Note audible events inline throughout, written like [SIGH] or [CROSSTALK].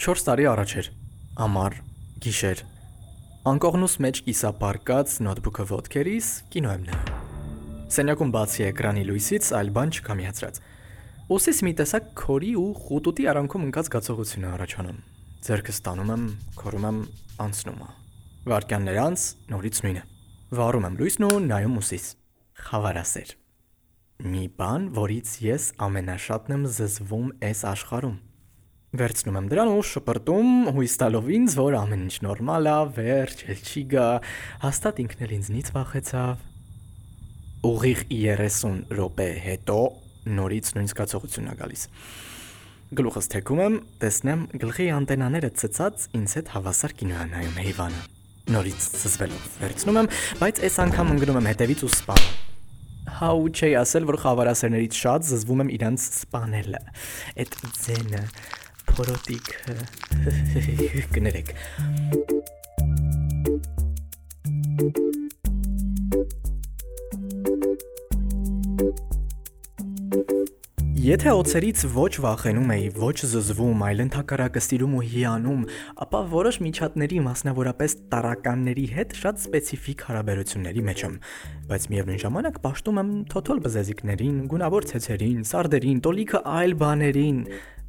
4 տարի առաջ էր։ Ամառ, գիշեր։ Անկողնուս մեջ կիսապարկած նոթբուքը ոտքերիս կինո եմ նայում։ Սենյակում բացի էկրանի լույսից այլ բան չկա միացրած։ Ոսից մի տեսակ քորի ու խուտուտի արանքում ընկած զգացողություն է առաջանում։ Ձերքս տանում եմ, քորում եմ, անցնում է։ Վարքյաններ անց նորից նույնը։ Վառում եմ լույսն ու նայում ուսից։ Խավարասեր։ Մի բան, որից ես ամենաշատն եմ զզվում այս աշխարհում։ Վերցնում եմ դրան ու շպրտում, հույս տալով ինձ, որ ամեն ինչ նորմալ է, վերջ, էլ չի գա, հաստատ ինքն էլ ինձնից վախեցավ։ Ուղիղ 30 րոպե հետո նորից նույն զգացողությունն է գալիս։ Գլուխս թեքում եմ, տեսնեմ գլխի անտենաները ծծած ինձ հետ հավասար կինո է նայում Հեյվանը։ Նորից զզվելով վերցնում եմ, բայց այս անգամ ընկնում եմ հետևից ու սպանում հա ու չի ասել, որ խավարասերներից շատ զզվում եմ իրանց սպանելը։ Այդ ձենը փորոտիկ կներեք Եթե օծերից ոչ վախենում էի, ոչ զզվում, այլ ընդհակարակը սիրում ու հիանում, ապա որոշ միջատների մասնավորապես տարականների հետ շատ սպეციფიկ հարաբերությունների մեջ եմ, բայց միևնույն ժամանակ ողջտում եմ թոթոլ բզեզիկներին, գունավոր ցեցերին, սարդերին, տոլիկը այլ բաներին,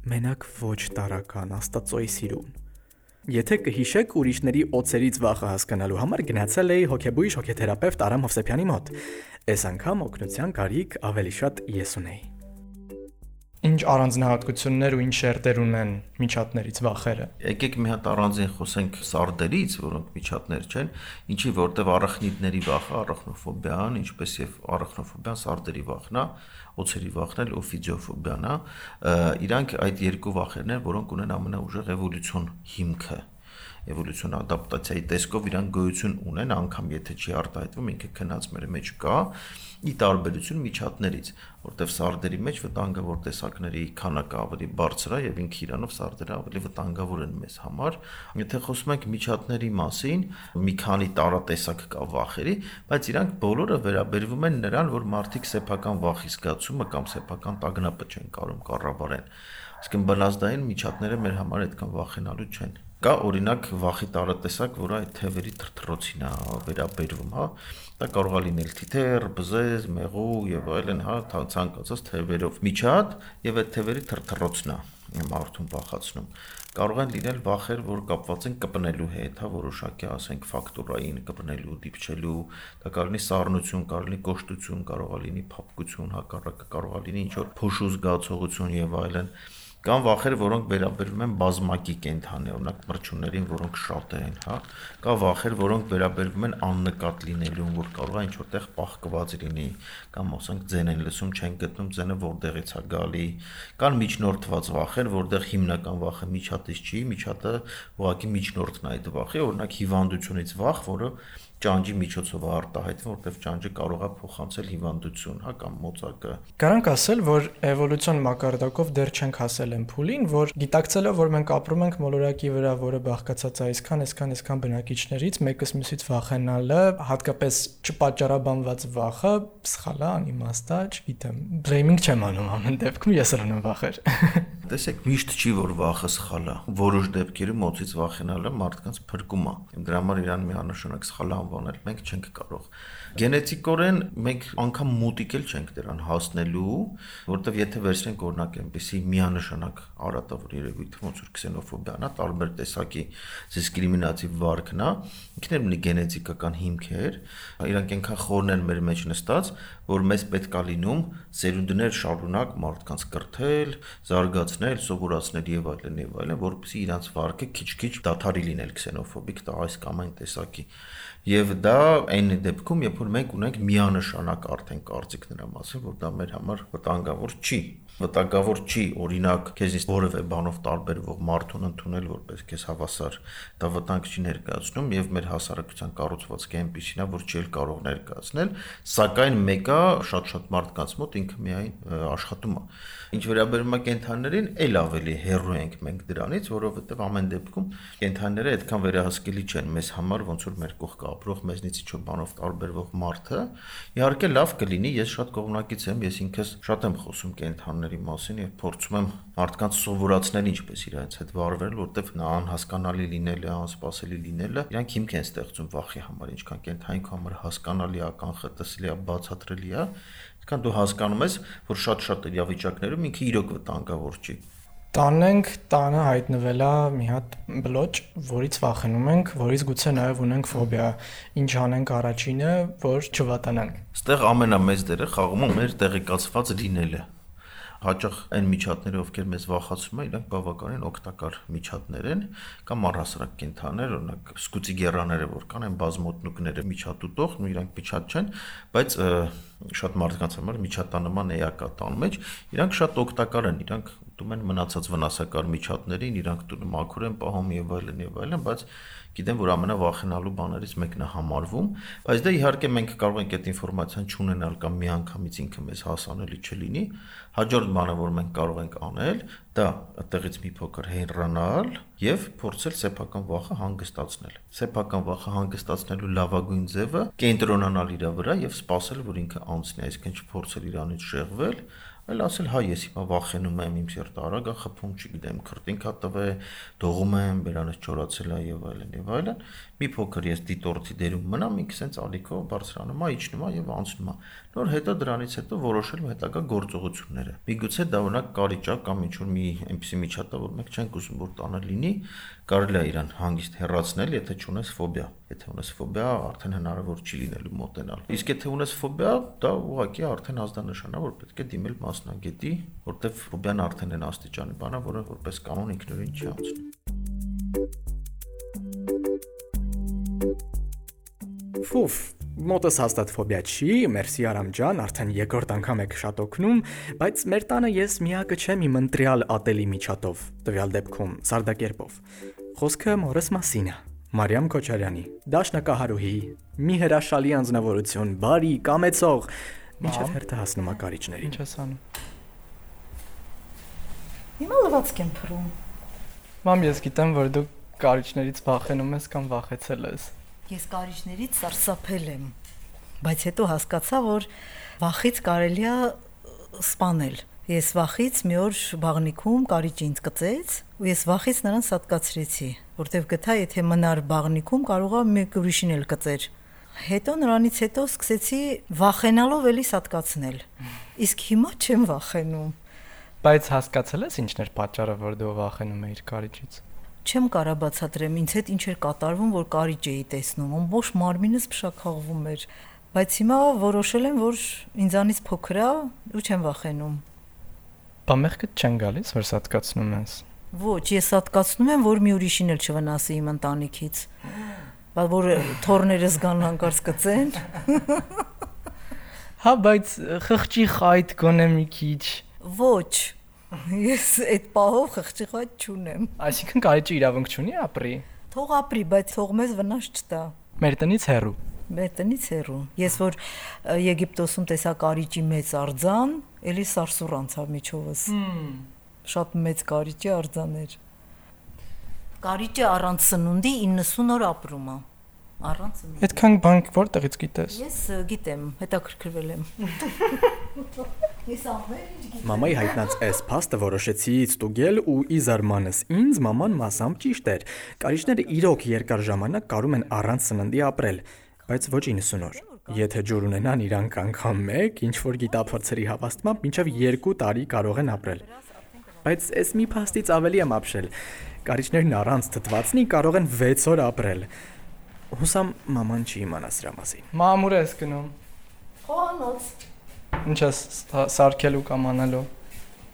մենակ ոչ տարական, աստծոյի սիրուն։ Եթե կհիշեք ուրիշների օծերից վախը հասկանալու համար գնացել էի հոկեբույժ հոկեթերապևտ Արամ Հովսեփյանի մոտ։ Այս անգամ օգնության կարիք ավելի շատ ես ունեի։ Ինչ առանձնահատկություններ ու ինչ շերտեր ունեն միջատներից վախերը։ Եկեք մի հատ առանձին խոսենք սարդերից, որոնք միջատներ չեն, ինչի որտեվ առախնիտների վախը, առախնոֆոբիան, ինչպես եւ առախնոֆոբիան սարդերի վախն է, օցերի վախն էլ օֆիձիոֆոբիան է, իրանք այդ երկու վախերն են, որոնք ունեն ամենաուժեղ էվոլյուցիոն հիմքը էվոլյուցիոն ադապտացիայի տեսքով իրան գոյություն ունեն, անգամ եթե չի արտահայտվում, ինքը քնած մեր մեջ կա, ի տարբերություն միջատներից, որտեղ սարդերի մեջ վտանգավոր տեսակների քանակը ավելի բարձր է եւ ինքը իրանով սարդերը ավելի վտանգավոր են մեզ համար։ Եթե խոսում ենք միջատների մասին, մի քանի տարատեսակ կա վախերի, բայց իրանք բոլորը վերաբերվում են նրան, որ մարդիկ սեփական վախի զգացումը կամ սեփական տագնապը չեն կարող կառավարեն։ Իսկ բնազդային միջատները մեր համար այդքան վախենալու չեն։ Կա օրինակ վախի տարատեսակ, որը այդ թևերի թրթռոցին է վերաբերվում, հա։ Դա կարող է լինել թիթեռ, բզեզ, մեղու եւ այլն, հա, ցանկացած թևերով միջատ եւ այդ թևերի թրթռոցն է մարդուն վախացնում կարող են լինել վախեր, որ կապված են կպնելու հետ, հա, որոշակի, ասենք, ֆակտորային կպնելու, դիպչելու, դա կարող լինի սառնություն, կարող լինի կոշտություն, կարող լինի փափկություն, հակառակը կարող լինի ինչ որ փոշու զգացողություն եւ այլն։ Կան վախեր, որոնք վերաբերվում են բազմակի կենթանի, օրինակ մրջուններին, որոնք շատ են, հա։ Կա վախեր, որոնք վերաբերվում են աննկատ լինելուն, որ կարող է ինչ որտեղ պահկված լինի, կամ ասենք ձեն են լսում, չեն գտնում ձենը որտեղից է գալի։ Կան միջնորդված վախեր, որտեղ հիմնական վախը միջատից չի, միջատը ուղղակի միջնորդն է այդ վախի, օրինակ հիվանդությունից վախ, որը ճանճի միջոցով արտահայտվում, որտեղ ճանճը կարող է փոխանցել հիվանդություն, հա կամ մոծակը։ Կարանք ասել, որ էվոլյուցիոն մակարդակով դեռ չենք հասել այն փուլին, որ գիտակցելով, որ մենք ապրում ենք մոլորակի վրա, որը բաղկացած է այսքան, այսքան, այսքան բնակիչներից, մեկս մյուսից վախենալը, հատկապես չպատճառաբանված վախը, սխալ է, անիմաստ է, չգիտեմ։ Բլեյմինգ չեմ անում ամեն դեպքում, ես էլ ունեմ վախեր։ [LAUGHS] Տեսեք, միշտ չի որ վախը սխալ է։ Որոշ դեպքերում մոցից վախենալը մարդկանց փրկում է։ Դրա համար իրան միանշանակ սխալ անվանել մենք չենք կարող։ Գենետիկորեն մենք անգամ մոտիկ էլ չենք դրան հասնելու, որովհետև եթե վերցնենք օրինակ այնպեսի միանշանակ արատավոր երևույթ, ոնց որ քսենոֆոբիան, տարբեր տեսակի դիսկրիմինատիվ վարքն է, ինքն էլ ունի գենետիկական հիմքեր, իրանք այնքան խորն են մեր մեջ նստած, որ մեզ պետք է լինում սերունդներ շարունակ մարդկանց կրթել, զարգացնել, սովորացնել եւ այլն եւ այլն, որովհետեւ իրանց վարքը քիչ-քիչ դադարի լինել քսենոֆոբիկ, դա այս կամ այն տեսակի Եվ դա այն դեպքում, երբ որ մենք ունենք միանշանակ արդեն կարծիք նրա մասին, որ դա մեր համար վտանգավոր չի վտանգավոր չի օրինակ քեզից որևէ բանով տարբերվող մարդուն ընդունել որպես քեզ հավասար դա վտանգ չի ներկայացնում եւ մեր հասարակության կառուցվածքը այնպեսին է որ չի կարող ներկայացնել սակայն մեկը շատ-շատ մարդկանց մոտ ինքը միայն աշխատում է ինչ վերաբերում է կենթանիներին ել ավելի հեռու ենք մենք դրանից, որովհետև ամեն դեպքում կենթանիները այդքան վերահսկելի չեն մեզ համար, ոնց որ մեր կողքը ապրող մեզնից ինչ-որ բանով տարբերվող մարդը։ Իհարկե լավ կլինի, ես շատ կողմնակից եմ, ես ինքս շատ եմ խոսում կենթանիների մասին եւ փորձում եմ մարդկանց սովորացնել ինչպես իրենց հետ վարվել, որտեվ նա անհասկանալի լինելը, անսպասելի լինելը, իրանք հիմք են ստեղծում վախի համար, ինչքան կենթանի համար հասկանալի է, կանխատեսելի է, բացատրելի է, Այսքան դու հասկանում ես, որ շատ-շատ իրավիճակներում ինքը իրոք վտանգավոր չի։ Տանենք տանը հայտնվելա մի հատ բլոճ, որից վախենում ենք, որից գուցե նաև ունենք ֆոբիա։ Ինչ անենք առաջինը, որ չվատանանք։ Ստեղ ամենամեծ դերը խաղում է մեր տեղեկացված լինելը հաճախ այն միջատները, ովքեր մեզ վախացում են, իրանք բավականին օգտակար միջատներ են կամ առհասարակ կենթաներ, օրինակ սկուծի գերաները, որ կան, այն բազմոտնուկները միջատուտող, իրանք միջատ չեն, բայց շատ մարդկանց համար միջատանման էակա տան մեջ, իրանք շատ օգտակար են, իրանք օգտվում են մնացած վնասակար միջատներին, իրանք տունը մաքուր են պահում եւ այլն եւ այլն, բայց գիտեմ, որ ամենավախենալու բաներից մեկն է համարվում, բայց դա իհարկե մենք կարող ենք այդ ինֆորմացիան չունենալ կամ միանգամից ինքը մեզ հասանելի չլինի։ Հաջորդ բանը, որ մենք կարող ենք անել, դա այդտեղից մի փոքր հենրանալ եւ փորձել սեփական վախը հանգստացնել։ Սեփական վախը հանգստացնելու լավագույն ձևը կենտրոնանալ իր վրա եւ սպասել, որ ինքը անցնի, այսինքն չփորձել իրանից շեղվել, այլ ասել հա ես հիմա վախենում եմ իմ սերտը արագ է խփում, չգիտեմ, քրտինքա տվե, դողում եմ, բերանից չորացել է եւ այլն եւ այլն։ Մի փոքր ես դիտորդի դերում մնամ, ինքը սենց ալիքով բարձրանում է, իջնում է եւ անցնում է։ Նոր հետո դրանից հետո որոշել հետագա գործողությունները։ Միգուցե դա օրինակ կարիճա կամ ինչ որ մի այնպեսի միջատա, որ մենք չենք ուզում որ տանը լինի, կարելի է իրան հանգիստ հեռացնել, եթե չունես ֆոբիա։ Եթե ունես ֆոբիա, արդեն հնարավոր չի լինելու մոտենալ։ Իսկ եթե ունես ֆոբիա, դա ուղղակի արդեն ազդանշան է, որ պետք է դիմել մասնագետի, որտեվ ֆոբիան արդեն են աստիճանի բան է, որը որպես կանոն ինքնուրույն չի անցնում։ Ֆուֆ, մոտս հաստատ ֆոբիա չի, մերսի Արամ ջան, արդեն երկրորդ անգամ եք շատ օգնում, բայց մեր տանը ես միակը չեմ իմ ընտրյալ ատելի միջատով, տվյալ դեպքում Սարդակերպով։ Խոսքը մորս մասին է։ Մարիամ Քոչարյանի, դաշնակահարուհի, մի հրաշալի անձնավորություն, բարի, կամեցող, Մինչև հերթը հասնում է կարիճներին։ Ինչ ես անում։ Հիմա լվացք եմ փռում։ Մամ, ես գիտեմ, որ դու կարիճներից վախենում ես կամ վախեցել ես։ Ես կարիճներից սարսափել եմ, բայց հետո հասկացա, որ վախից կարելի է սպանել։ Ես վախից մի օր բաղնիկում կարիճ ինձ կծեց ու ես վախից նրան սատկացրեցի, որտեվ գտա, եթե մնար բաղնիկում կարողա մեկ ուրիշին էլ կծեր։ Հետո նրանից հետո սկսեցի վախենալով էլի սատկացնել։ Իսկ հիմա չեմ վախենում։ Բայց հասկացել ես ինչն էր պատճառը, որ դու վախենում էիր կարիճից չեմ կարա բացատրեմ ինձ հետ ինչ էր կատարվում, որ կարիճ էի տեսնում, ամբողջ մարմինս փշակաղվում էր, բայց հիմա որոշել եմ, որ ինձանից փոքր է ու չեմ վախենում։ Բա մեղքը չեն գալիս, որ սատկացնում ես։ Ոչ, ես սատկացնում եմ, որ մի ուրիշին էլ չվնասի իմ ընտանիքից։ Բա որ թորներս գան հանկարծ կծեն։ Հա, բայց խղճի խայտ գոնե մի քիչ։ Ոչ, Ես այդ պահով խղճի խոտ չունեմ։ Այսինքն կարիճը իրավունք չունի ապրի։ Թող ապրի, բայց թող մեզ վնաս չտա։ Մեր տնից հեռու։ Մեր տնից հեռու։ Ես որ Եգիպտոսում տեսա կարիճի մեծ արձան, էլի սարսուր անցավ միջովս։ Շատ մեծ կարիճի արձաներ։ Կարիճը առանց սնունդի 90 օր ապրում է առանց Այդքան բան որտեղից գիտես։ Ես գիտեմ, հետաքրքրվել եմ։ [LAUGHS] Ես ամեն ինչ գիտեմ։ Մամայի հայտնած այս փաստը որոշեցի ստուգել ու ի զարմանս ինձ մաման մասամբ ճիշտ էր։ Կարիճները իրոք երկար ժամանակ կարում են առանց սննդի ապրել, բայց ոչ 90 օր։ Եթե ջուր ունենան իրանք անգամ 1, ինչ որ գիտափորձերի հավաստմամբ մինչև 2 տարի կարող են ապրել։ Բայց այս մի փաստից ավելի եմ ապշել։ Կարիճներն առանց թթվածնի կարող են 6 օր ապրել։ Հուսամ մաման չի իմանա սրա մասին։ Մամ ուր ես գնում։ Խոհանոց։ Ինչ ես սարքելու կամ անելու։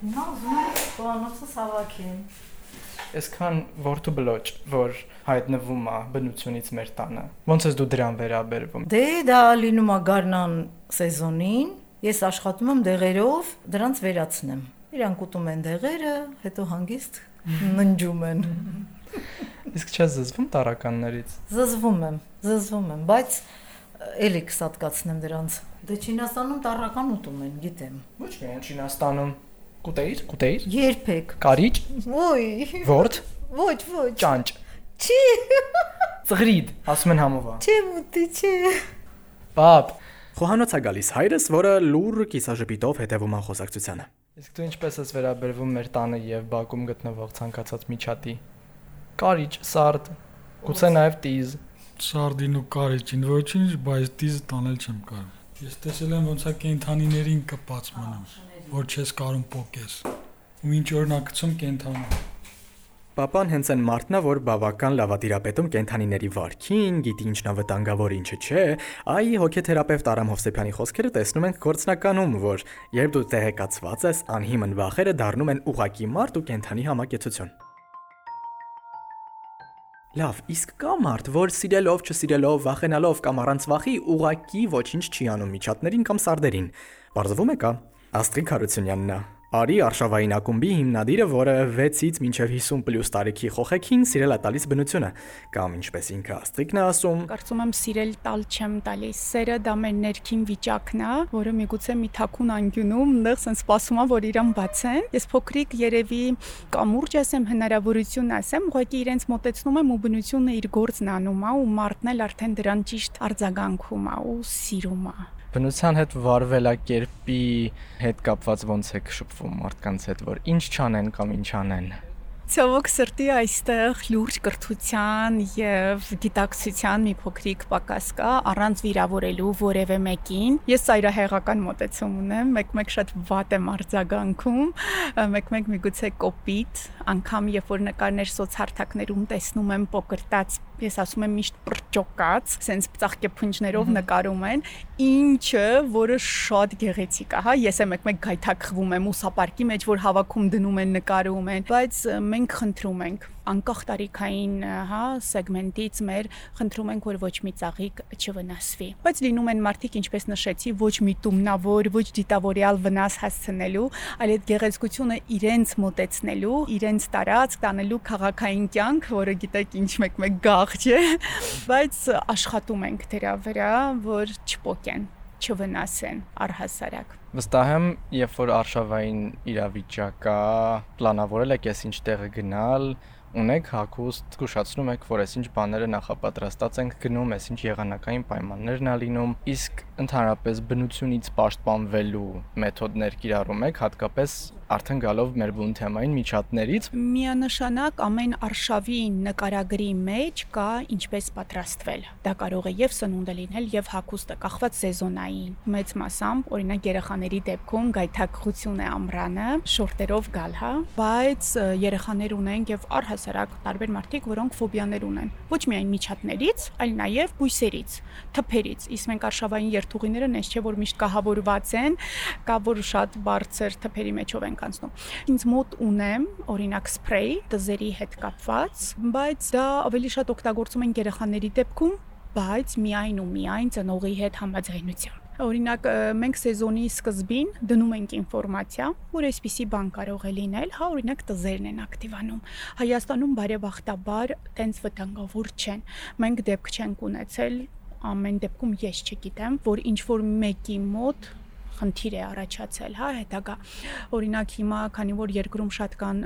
Նա ուզում է խոհանոցը հավաքեն։ Այսքան ворթու բլոճ, որ հայտնվում է բնությունից մեր տանը։ Ոնց ես դու դրան վերաբերվում։ Դե դա լինում է գարնան սեզոնին, ես աշխատում եմ դեղերով, դրանց վերացնեմ։ Իրանք ուտում են դեղերը, հետո հանգիստ ննջում են։ Իսկ չես զզվում տարականներից։ Զզվում եմ, զզվում եմ, բայց էլի կսատկացնեմ դրանց։ Դե Չինաստանում տարական ուտում են, գիտեմ։ Ոչ միայն Չինաստանում։ Կուտեիր, կուտեիր։ Երբեք։ Կարիչ։ Ոյ։ Որդ։ Ոչ, ոչ։ Ճանճ։ Չի։ Ծղրիդ, ասում են համովա։ Չի, մտի չի։ Պապ։ Խոհանոց է գալիս հայրս, որը լուր կիսաժպիտով հետևում է խոսակցությանը իսկ դու ինչպես ես վերաբերվում մեր տանը եւ բակում գտնվող ցանկացած միջատի։ Կարիճ, սարդ, գուցե նաեւ տիզ։ Սարդին ու կարիճին ոչինչ, բայց դիզը տանել չեմ կարող։ Ես տեսել եմ ոնց է կենթանիներին կպած մնում, որ չես կարում փոկես։ Ու ինչ օրինակցում կենթանու։ Պապան հենց այն մարդն է, որ բավական լավատիրապետում կենթանիների վարքին, գիտի ինչն է վտանգավոր, ինչը չէ, այ հոգեթերապևտ Արամ Հովսեփյանի խոսքերը տեսնում ենք գործնականում, որ երբ դու տեղեկացված ես, անհիմն վախերը դառնում են ուղակի մարդ ու կենթանի համակեցություն։ Լավ, իսկ կա մարդ, որ սիրելով, չսիրելով, վախենալով կամ առանց վախի ուղակի ոչինչ չի անում միջատներին կամ սարդերին։ Բարձվում է կա։ Աստղիկ Հարությունյանն է։ Արի Արշավային ակումբի հիմնադիրը, որը 6-ից մինչև 50+ տարիքի խոխեքին սիրել է տալիս բնությունը, կամ ինչպես ինքը Աստղիկն է ասում, Կարծում եմ սիրել տալ չեմ տալիս։ Սերը դա մեր ներքին վիճակն է, որը միգուցե մի թակուն անկյունում այնտեղ sense սպասում է, որ իրան բացեն։ Ես փոքրիկ երևի կամուրջ ասեմ, հնարավորություն ասեմ, ուղղակի իրենց մտեցնում եմ ու բնությունը իր գործն անում է ու մարդն էլ արդեն դրան ճիշտ արձագանքում է ու սիրում է։ Բնության հետ վարվելակերպի հետ կապված ոնց է շփվում մարդկանց հետ, որ ինչ չանեն կամ ինչ անեն։ Ցավոք սրտի այստեղ լուրջ կրթության եւ գիտակցության մի փոքրիկ պակաս կա առանց վիրավորելու որևէ մեկին։ Ես ծայրահեղական մոտեցում ունեմ, մեկ-մեկ շատ վատ եմ արձագանքում, մեկ-մեկ միգուցե կոպիտ, անգամ երբ որ նկարներ սոցհարթակներում տեսնում եմ պոկրտած ես ասում եմ միշտ պրճոկած, սենց ծաղկե փունջներով նկարում են, ինչը, որը շատ գեղեցիկ է, հա, ես եմ մեկ-մեկ գայթակղվում եմ ուսապարկի մեջ, որ հավաքում դնում են, նկարում են, բայց մենք խնդրում ենք անկախ տարիքային, հա, սեգմենտից մեր խնդրում ենք, որ ոչ մի ծաղիկ չվնասվի։ Բայց լինում են մարդիկ, ինչպես նշեցի, ոչ միտումնավոր, ոչ դիտավորյալ վնաս հասցնելու, այլ այդ գեղեցկությունը իրենց մոտեցնելու, իրենց տարածք տանելու քաղաքային կյանք, որը գիտեք ինչ մեկ-մեկ գաղ չէ, բայց աշխատում ենք դրա վրա, որ չփոկեն չվնասեն առհասարակ։ Վստահ եմ, երբ որ արշավային իրավիճակ կա, պլանավորել եք ես ինչ տեղը գնալ, ունեք հակուստ զգուշացնում եք, որ այսինչ բաները նախապատրաստած ենք գնում, այսինչ եղանակային պայմաններն ա լինում, իսկ ընդհանրապես բնությունից պաշտպանվելու մեթոդներ կիրառում եք, հատկապես արդեն գալով մեր բուն թեմային միջատներից միանշանակ ամեն արշավի նկարագրի մեջ կա ինչպես պատրաստվել։ Դա կարող է եւ սնունդը լինել եւ հակոստը կախված սեզոնային։ Մեծ մասամբ, օրինակ երեխաների դեպքում գայթակղություն է ամրանը, շորտերով գալ, հա, բայց երեխաներ ունեն եւ առհասարակ տարբեր մարդիկ, որոնք ֆոբիաներ ունեն։ Ոչ միայն միջատներից, այլ նաեւ բույսերից, թփերից։ Իսկ մենք արշավային երթուղիները նես չէ որ միշտ կահավորված են, կա որ շատ բարձր թփերի մեջով են ենք անցնում։ Ինձ մոտ ունեմ օրինակ սփրեյ դզերի հետ կապված, բայց դա ավելի շատ օգտագործում են երեխաների դեպքում, բայց միայն ու միայն ծնողի հետ համաձայնությամբ։ Օրինակ մենք սեզոնի սկզբին դնում ենք ինֆորմացիա, որ այսպիսի բան կարող է լինել, հա օրինակ տզերն են ակտիվանում։ Հայաստանում բարեբախտաբար տենց վտանգավոր չեն։ Մենք դեպք չենք ունեցել ամեն դեպքում ես չգիտեմ, որ ինչ որ մեկի մոտ խնդիր է առաջացել, հա, հետագա։ Օրինակ հիմա, քանի որ երկրում շատ կան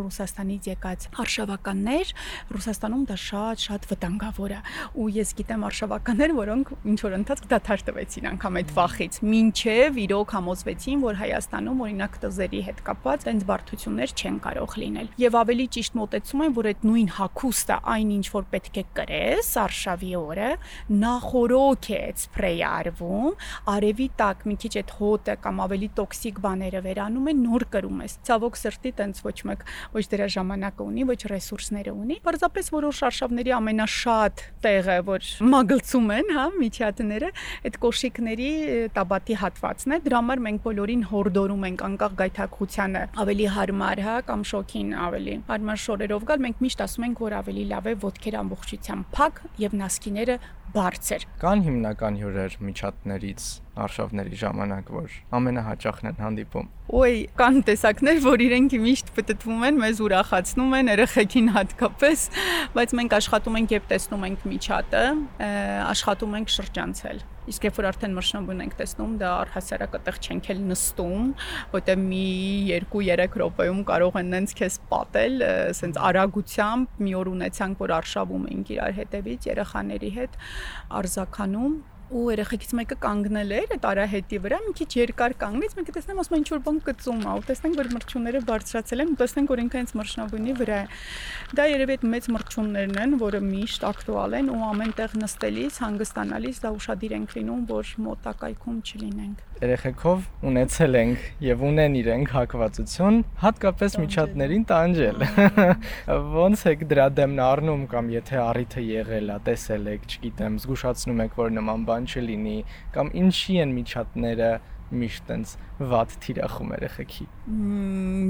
Ռուսաստանից եկած արշավականներ, Ռուսաստանում դա շատ-շատ վտանգավոր է։ Ու ես գիտեմ արշավականներ, որոնք ինչ որ ընթացք դադար տվեցին անգամ այդ վախից, ինչև իրոք համոզվեցին, որ Հայաստանում օրինակ տզերի հետ կապված այնց բարդություններ չեն կարող լինել։ Եվ ավելի ճիշտ մոտեցում են, որ այդ նույն հակուստը, այն ինչ որ պետք է կրես արշավի օրը, նախորոք է այդ սփրեյը արվում, արևի տակ մի քիչ այդ հոտը կամ ավելի տոքսիկ բաները վերանում են, նոր կրում ես։ Ցավոք սրտի տենց ոչ մեկ ոչ դրա ժամանակը ունի, ոչ ռեսուրսները ունի։ Պարզապես որոշ արշավների ամենաշատ տեղը, որ մագլցում են, հա, միջատները, այդ կոշիկների տաբատի հատվածն է։ Դրա համար մենք բոլորին հորդորում ենք անկախ գայթակղությանը ավելի հարմար, հա, կամ շոքին ավելի հարմար շորերով գալ, մենք միշտ ասում ենք, որ ավելի լավ է ոդքեր ամբողջությամբ փակ եւ նասկիները բարձր։ Կան հիմնական հյուրեր միջատներից արշավների ժամանակ, որ ամենահաճախն են հանդիպում։ Ոյ, կան տեսակներ, որ իրենք միշտ պատտվում են, մեզ ուրախացնում են, երեխեքին հատկապես, բայց մենք աշխատում ենք եւ տեսնում ենք միջատը, աշխատում ենք շրջանցել Իսկ երբ որ արդեն մրշնոբուն ենք տեսնում, դա առհասարակ այդտեղ չենք էլ նստում, որտեղ մի 2-3 րոպեում կարող են նենց քեզ պատել, սենց արագությամբ մի օր ունեցանք, որ արշավում ենք իրար հետևից երեխաների հետ արզականում ու երեխեքից մեկը կանգնել էր այդ արահետի վրա, մի քիչ երկար կանգնեց, մենք տեսնեմ ասում ինչ որ բան կծում ա, ու տեսնենք որ մրջունները բարձրացել են, ու տեսնենք որ ինքը հենց մրջնաբույնի վրա է։ Դա երևի այդ մեծ մրջուններն են, որը միշտ ակտուալ են ու ամեն տեղ նստելիս, հանգստանալիս դա ուշադիր ենք լինում, որ մոտակայքում չլինենք երեխեքով ունեցել ենք եւ ունեն իրենք հակվածություն, հատկապես միջատներին տանջել։ [LAUGHS] Ոնց եք դրա դեմն առնում կամ եթե առիթը եղել է, տեսել եք, չգիտեմ, զգուշացնում եք, որ նման բան չլինի, կամ ինչի են միջատները միշտ տենց վատ թիրախում երեխեքի։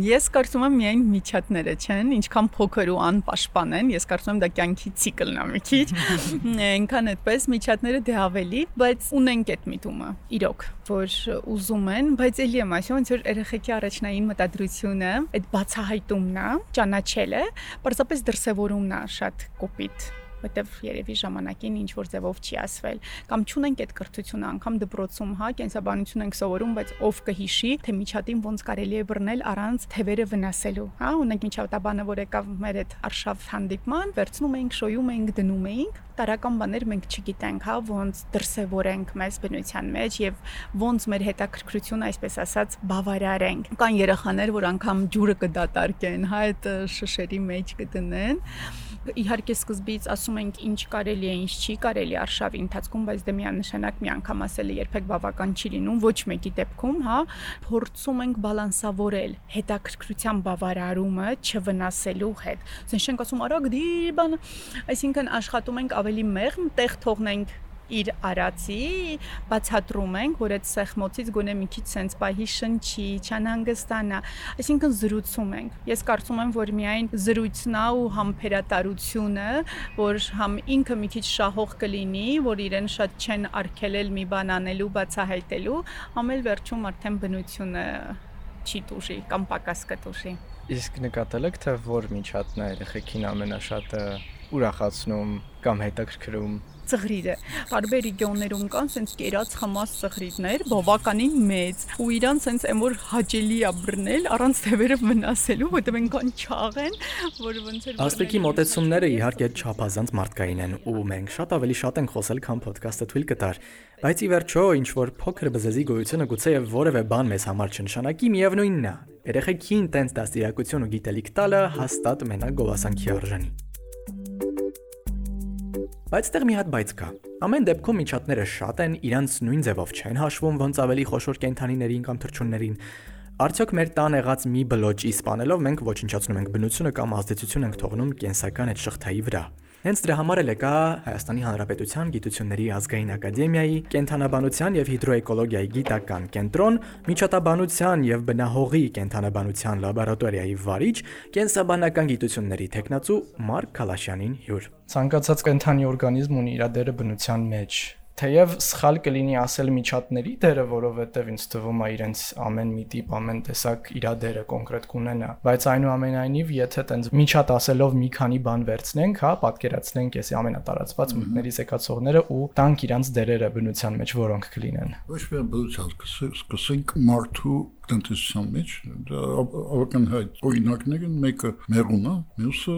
Ես կարծում եմ միայն միջատները չեն, ինչքան փոքր ու անպաշտպան են, ես կարծում եմ դա կյանքի ցիկլն է մի քիչ։ [LAUGHS] Այնքան այդպես միջատները դե ավելի, բայց ունենք այդ միտումը։ Իրոք, որ ուզում են, բայց ելի եմ ասում, ոնց որ երեխեքի առաջնային մտադրությունը, այդ բացահայտումն է, ճանաչելը, պարզապես դրսևորումն է շատ կոպիտ որտեվ երևի ժամանակին ինչ որ ձևով չի ասվել կամ չունենք այդ կրթությունը անգամ դպրոցում հա կենսաբանություն ենք սովորում բայց ով կհիշի թե միջատին ոնց կարելի է բռնել առանց թևերը վնասելու հա ունենք միջատաբանը որ եկավ մեր այդ արշավ հանդիպման վերցնում էինք շոյում էինք դնում էինք տարական բաներ մենք չգիտենք, հա, ոնց դրսևորենք մեզ բնության մեջ եւ ոնց մեր հետաքրքրությունը, այսպես ասած, բավարարենք։ Կան երեխաներ, որ անգամ ջուրը կդատարկեն, հա, այդ շշերի մեջ կդնեն իհարկե սկզբից ասում ենք ինչ կարելի է, ինչ չի կարելի արշավի ընթացքում, բայց դե միանշանակ մի անգամ ասելը երբեք բավական չի լինում ոչ մեկի դեպքում, հա, փորձում ենք բալանսավորել հետաքրքրության բավարարումը չվնասելու հետ։ Ասենք չենք ասում արագ դիր բան, այսինքն աշխատում ենք ավելի մեղմ տեղ թողնենք իր արածի բացատրում ենք, որ այդ սեղմոցից գոնե մի քիչ sense պահի շնչի, չանհանգստանա, այսինքն զրուցում ենք։ Ես կարծում եմ, որ միայն զրույցն է ու համբերատարությունը, որ համ ինքը մի քիչ շահող կլինի, որ իրեն շատ չեն արգելել մի բան անելու, բացահայտելու, համ էլ վերջում արդեն բնությունը չի տուժի կամ պակաս կտուժի։ Իսկ նկատել եք, թե որ միջատն է երեխեքին ամենաշատը ուրախացնում կամ հետաքրքրում ծղրիդը։ Տարբեր ռեգիոններում կան սենց կերած խմած ծղրիդներ, բավականին մեծ, ու իրան սենց այն որ հաճելի է բռնել առանց թևերը վնասելու, որտեղ այնքան չաղ են, որ ոնց էր Աստղի մոտեցումները իհարկե չափազանց մարդկային են, ու մենք շատ ավելի շատ ենք խոսել, քան ոդկասթը թույլ կտար։ Բայց ի վերջո, ինչ որ փոքր բզեզի գոյությունը գուցե եւ որևէ բան մեզ համար չնշանակի, միևնույնն է։ Երեխեքին տենց դաստիարակություն ու գիտելիք տալը հաստատ մենակ գովասանքի արժանի։ Բայց այդտեղ մի հատ բայց կա։ Ամեն դեպքում միջատները շատ են, իրանց նույն ձևով չեն հաշվում ոնց ավելի խոշոր կենթանիներին կամ թռչուններին։ Արդյոք մեր տան եղած մի բլոճի սپانելով մենք ոչնչացնում ենք բնությունը կամ ազդեցություն ենք թողնում կենսական այդ շղթայի վրա։ Հենց դրա համար էլ եկա Հայաստանի Հանրապետության Գիտությունների ազգային ակադեմիայի կենթանաբանության եւ հիդրոէկոլոգիայի գիտական կենտրոն, միջատաբանության եւ բնահողի կենթանաբանության լաբորատորիայի վարիչ, կենսաբանական գիտությունների տեխնացու Մարկ Քալաշյանին հյուր։ Ցանկացած կենթանի օրգանիզմ ունի իր դերը բնության մեջ Թեև սխալ կլինի ասել միջատների դերը, որովհետև ինձ թվում է իրենց ամեն մի տիպ, ամեն տեսակ իր դերը կոնկրետ կունենա, բայց այնուամենայնիվ, եթե տենց միջատ ասելով մի քանի բան վերցնենք, հա, պատկերացնենք էսի ամենատարածված մտքների զեկացողները ու տանք իրանց դերերը բնության մեջ, որոնք կլինեն։ Ոչ միայն բնության, սկսենք մարդու տնտեսության մեջ դա ակնհայտ օրինակներ են մեկը մերուն է մյուսը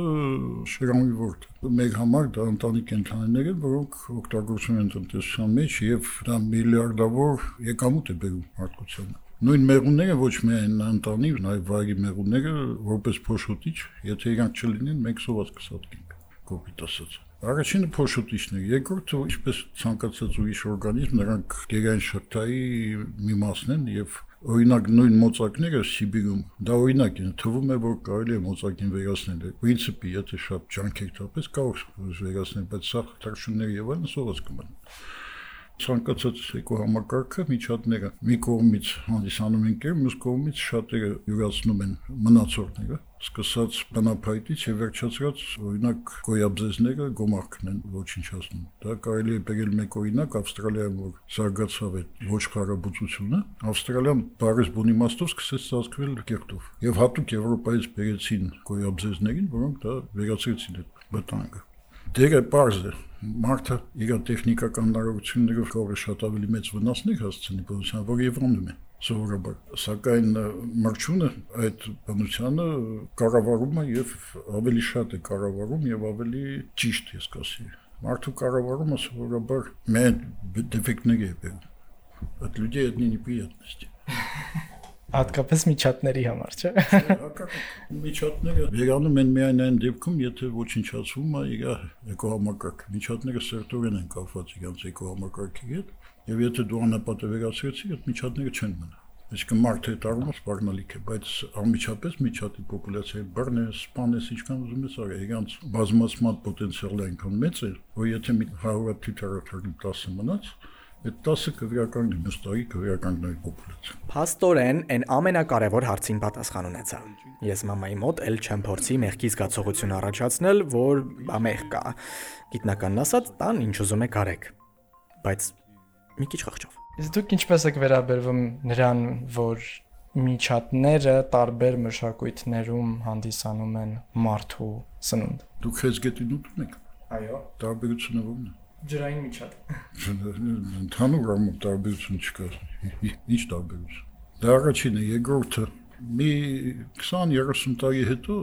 շերամի ворդ մեր համար դա ընտանի կենտրոններ են որոնք օգտագործվում են տնտեսության մեջ եւ դա միլիարդավոր եկամուտ է բերում մարդկությանը նույն մեղունները ոչ միայն ընտանի նաեւ վայրի մեղունները որպես փոշոտիչ եթե իրանք չլինեն մենք սոված կսատկենք կոպիտ ասած Առաջինը փոշոտիչն է, երկրորդը ինչպես ցանկացած ուրիշ օրգանիզմ, նրանք գերային շղթայի մի մասն են եւ Օրինակ նույն մոծակները Սիբիրում, դա օրինակ է, թվում է, որ կարելի է մոծակին վերացնել։ Պրինցիպի, եթե շատ ջանքեր տապես կարող վերացնել, բայց սա թռչունների եւ այլն սովորած կմնա։ ցանկացած էկոհամակարգը միջատները մի կողմից հանդիսանում են կեր, մյուս կողմից շատերը յուրացնում են մնացորդները, սկսած բնափայտից եւ վերջացած օրինակ գոյաբզեզները գոմարքն են ոչնչացնում։ Դա կարելի է բերել մեկ օրինակ Ավստրալիայում, որ զարգացավ այդ ոչխարաբուծությունը, Ավստրալիան բարես բուն իմաստով սկսեց ծածկվել կեղտով։ Եվ հատուկ Եվրոպայից բերեցին գոյաբզեզներին, որոնք դա վերացրեցին այդ վտանգը Դերը բարձ է, մարդը իր տեխնիկական հնարավորություններով կարող է շատ ավելի մեծ վնասներ հասցնի բնության, որ Եվրոնում է սովորաբար սակայն մրջունը այդ բնությանը կառավարում է եւ ավելի շատ է կառավարում եւ ավելի ճիշտ ես կասի մարդու կառավարումը սովորաբար մեն դեֆեկտների է բերում от людей это неприятности Հատկապես միջատների համար, չէ՞։ Միջատները վերանում են միայն այն դեպքում, եթե ոչնչացվում է իր էկոհամակարգը։ Միջատները սերտորեն են կապված իրենց էկոհամակարգի հետ, եւ եթե դու անապատը վերացրեցի, այդ միջատները չեն մնա։ Այսինքն մարդը դառնում է սպառնալիք է, բայց անմիջապես միջատի պոպուլյացիայի բռնը սպանես ինչքան ուզում ես արի, իրանց բազմացման պոտենցիալը այնքան մեծ է, որ եթե մի 100 թիթարաթարի 10 մնաց, Այդ 10-ը քվեականգնի, մյուս տարի քվեականգնի պոպուլյացիա։ Փաստորեն, այն ամենակարևոր հարցին պատասխան ունեցա։ Ես մամայի մոտ էլ չեմ փորձի մեղքի զգացողություն առաջացնել, որ բա մեղ կա։ Գիտնականն ասած, տան ինչ ուզում եք արեք։ Բայց մի քիչ խղճով։ Իսկ դուք ինչպես եք վերաբերվում նրան, որ միջատները տարբեր մշակույթներում հանդիսանում են մարդու սնունդ։ Դուք հեզգետին ուտում եք։ Այո։ Տարբերությունը ո՞րն է ջրային միջատ։ Ընդհանուր առմամբ տարբերություն չկա։ Ինչ տարբերություն։ Դա առաջինը, երկրորդը մի 20-30 տարի հետո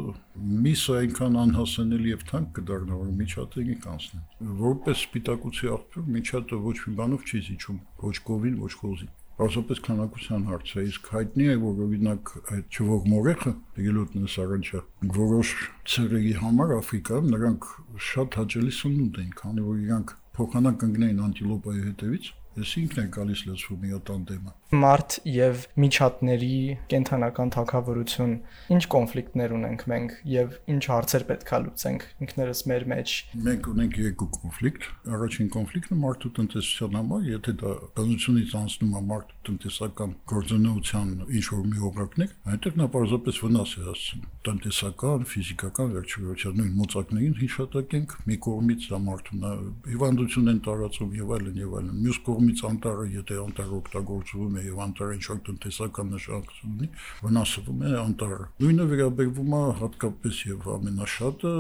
միսը այնքան անհասանելի եւ թանկ կդառնա, որ միջատների կանցնեն։ Որպես սպիտակուցի աղբյուր միջատը ոչ մի բանով չի զիջում, ոչ կովին, ոչ խոզին Պարզապես քանակության հարց է, իսկ հայտնի է, որ օրինակ այդ չվող մորեխը, է սարանչա, որոշ ցեղերի համար Աֆրիկայում նրանք շատ հաճելի սնունդ են, քանի որ իրանք փոխանակ կընկնեին անտիլոպայի հետևից Ես ինքն եմ գալիս լցվում իա տանդեմը։ Մարդ եւ միջատների կենթանական թակավորություն ինչ կոնֆլիկտներ ունենք մենք եւ ինչ հարցեր պետք է լուծենք ինքներս մեր մեջ։ Մենք ունենք երկու կոնֆլիկտ։ Առաջին կոնֆլիկտը մարդու տնտեսության համար, եթե դա բնությունից անցնում է մարդու տնտեսական գործունեության ինչ որ մի օղակներ, այնտեղ նա պարզապես վնաս է հասցնում։ Տնտեսական, ֆիզիկական վերջերության նույն մոծակներին հիշատակենք մի կողմից դա մարդուն հիվանդություն են տարածում եւ այլն եւ այլն։ Մյուս կողմից կողմից անտառը, եթե անտառը օգտագործվում է եւ անտառը ինչ-որ տնտեսական նշանակություն ունի, վնասվում է անտառը։ Նույնը վերաբերվում է հատկապես եւ ամենաշատը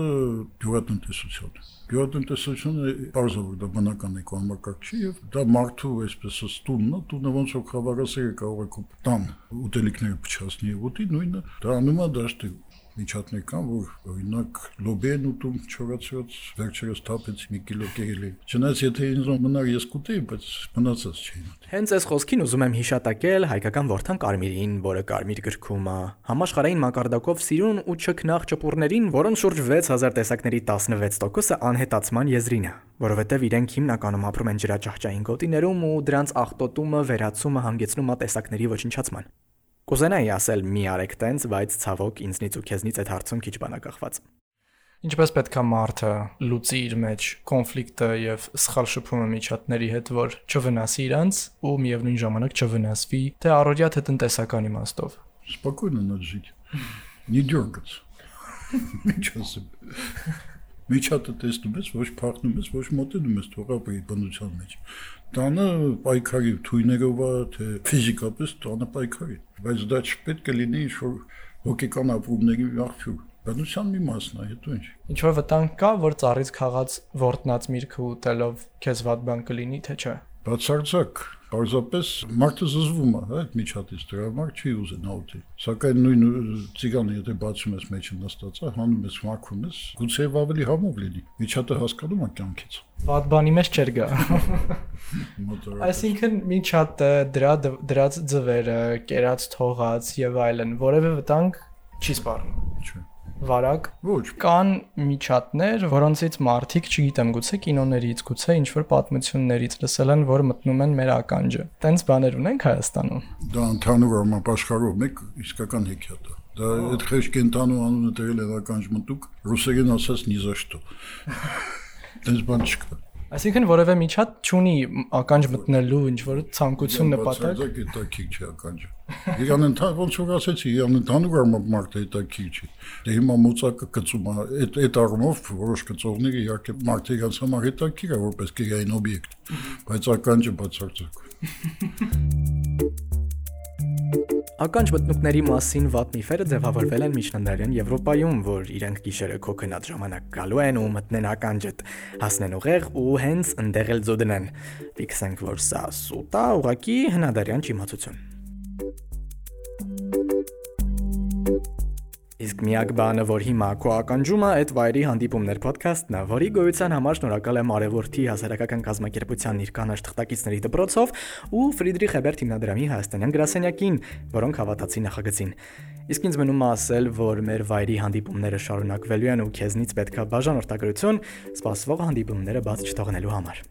գյուղատնտեսությանը։ Գյուղատնտեսությունը բարձր դա բնական էկոնոմիկակ չի եւ դա մարդու այսպես ստունն է, տունը ոնց որ խավարասերը կարող է տան ուտելիքները փչացնի եւ ուտի, նույնը դա անում է դաշտի միջատներ կան, որ օրինակ լոբեն ուտում չորացրած վերջերս թափեց մի կիլո կերելի։ Չնայած եթե ինձ մնար ես կուտեի, բայց մնացած չէին ուտի։ Հենց այս խոսքին ուզում եմ հիշատակել հայկական ворթան Կարմիրին, որը Կարմիր գրքում է համաշխարհային մակարդակով սիրուն ու չքնաղ ճպուրներին, որոնց շուրջ 6000 տեսակների 16%-ը անհետացման եզրին է, որովհետև իրենք հիմնականում ապրում են ջրաճահճային գոտիներում ու դրանց աղտոտումը, վերացումը հանգեցնում է տեսակների ոչնչացման։ Կուզենայի ասել մի արեք տենց, բայց ցավոք ինձնից ու քեզնից այդ հարցում քիչ բանակախված։ Ինչպես պետք է մարդը լուծի իր մեջ կոնֆլիկտը եւ սխալ շփումը միջատների հետ, որ չվնասի իրանց ու միևնույն ժամանակ չվնասվի թե առօրյա թե տնտեսական իմաստով։ Спокойно надо жить. Не дергаться. Ինչ ասեմ։ Միջատը տեսնում ես, ոչ փախնում ես, ոչ մոտենում ես թողապի բնության մեջ։ Տանը պայքարի թույներով է, թե ֆիզիկապես տանը պայքարի, բայց դա չպետք է լինի ինչ-որ հոգեկան ապրումների աղբյուր։ Բնության մի մասն է, հետո ինչ։ Ինչ որ վտանգ կա, որ ծառից խաղաց ворտնած միրգը ուտելով քեզ վատ բան կլինի, թե՞ չէ։ Բացարձակ Պարզապես մարդը զզվում է, հա, այդ միջատից դրա համար չի ուզենա ուտի։ Սակայն նույն ցիգանը եթե բացում ես մեջը նստած հանում ես, մաքրում ես, գուցե ավելի համով լինի։ Միջատը հասկանում է կյանքից։ Վատ բանի մեջ չեր գա։ Այսինքն միջատը դրա դրած ձվերը, կերած թողած եւ այլն, որևէ վտանգ չի սպառնում։ Չէ վարակ։ Ոչ։ Կան միջատներ, որոնցից մարդիկ, չգիտեմ, գուցե կինոներից, գուցե ինչ-որ պատմություններից լսել են, որ մտնում են մեր ականջը։ Տենց բաներ ունենք Հայաստանում։ Դա ընդհանուր առմամբ աշխարհով մեկ իսկական հեքիաթ է։ Դա այդ խեշ կենտանու անունը տվել է ականջ մտուկ, ռուսերեն ասած նիզաշտո։ Տենց բան չկա։ Այսինքն որևէ միջատ չունի ականջ մտնելու ինչ որ ցանկություն նպատակ։ Դա գիտակի չի ականջը։ Իրան ընթան ոնց որ ասեցի, իրան ընդհանուր առմամբ մարդը հետաքրի չի։ Դե հիմա մոծակը գծում է, այդ այդ առումով որոշ գծողները իհարկե մարդը իրանց համար հետաքրի է որպես գերային օբյեկտ, բայց ականջը բացարձակ։ [LAUGHS] Ականջ մտնուկների մասին վատ միֆերը ձևավորվել են միջնադարյան Եվրոպայում, որ իրենք գիշերը քո քնած ժամանակ գալու են ու մտնեն ականջդ, հասնեն ուղեղ ու հենց ընդեղ էլ ձոդնեն։ Ֆիքսենք, որ սա սուտ է, ուղակի հնադարյան չիմացություն։ Իսկ միակ բանը, որ հիմա քո ականջում է, այդ վայրի հանդիպումներ ոդքասթն է, որի գոյության համար շնորհակալ եմ Արևորթի հասարակական կազմակերպության իր կանաչ թղթակիցների դպրոցով ու Ֆրիդրիխ Հեբերտ հիմնադրամի հայաստանյան գրասենյակին, որոնք հավատացին նախագծին։ Իսկ ինձ մնում է ասել, որ մեր վայրի հանդիպումները շարունակվելու են ու քեզնից պետքա բաժանորդագրություն սպասվող հանդիպումները բաց չթողնելու համար։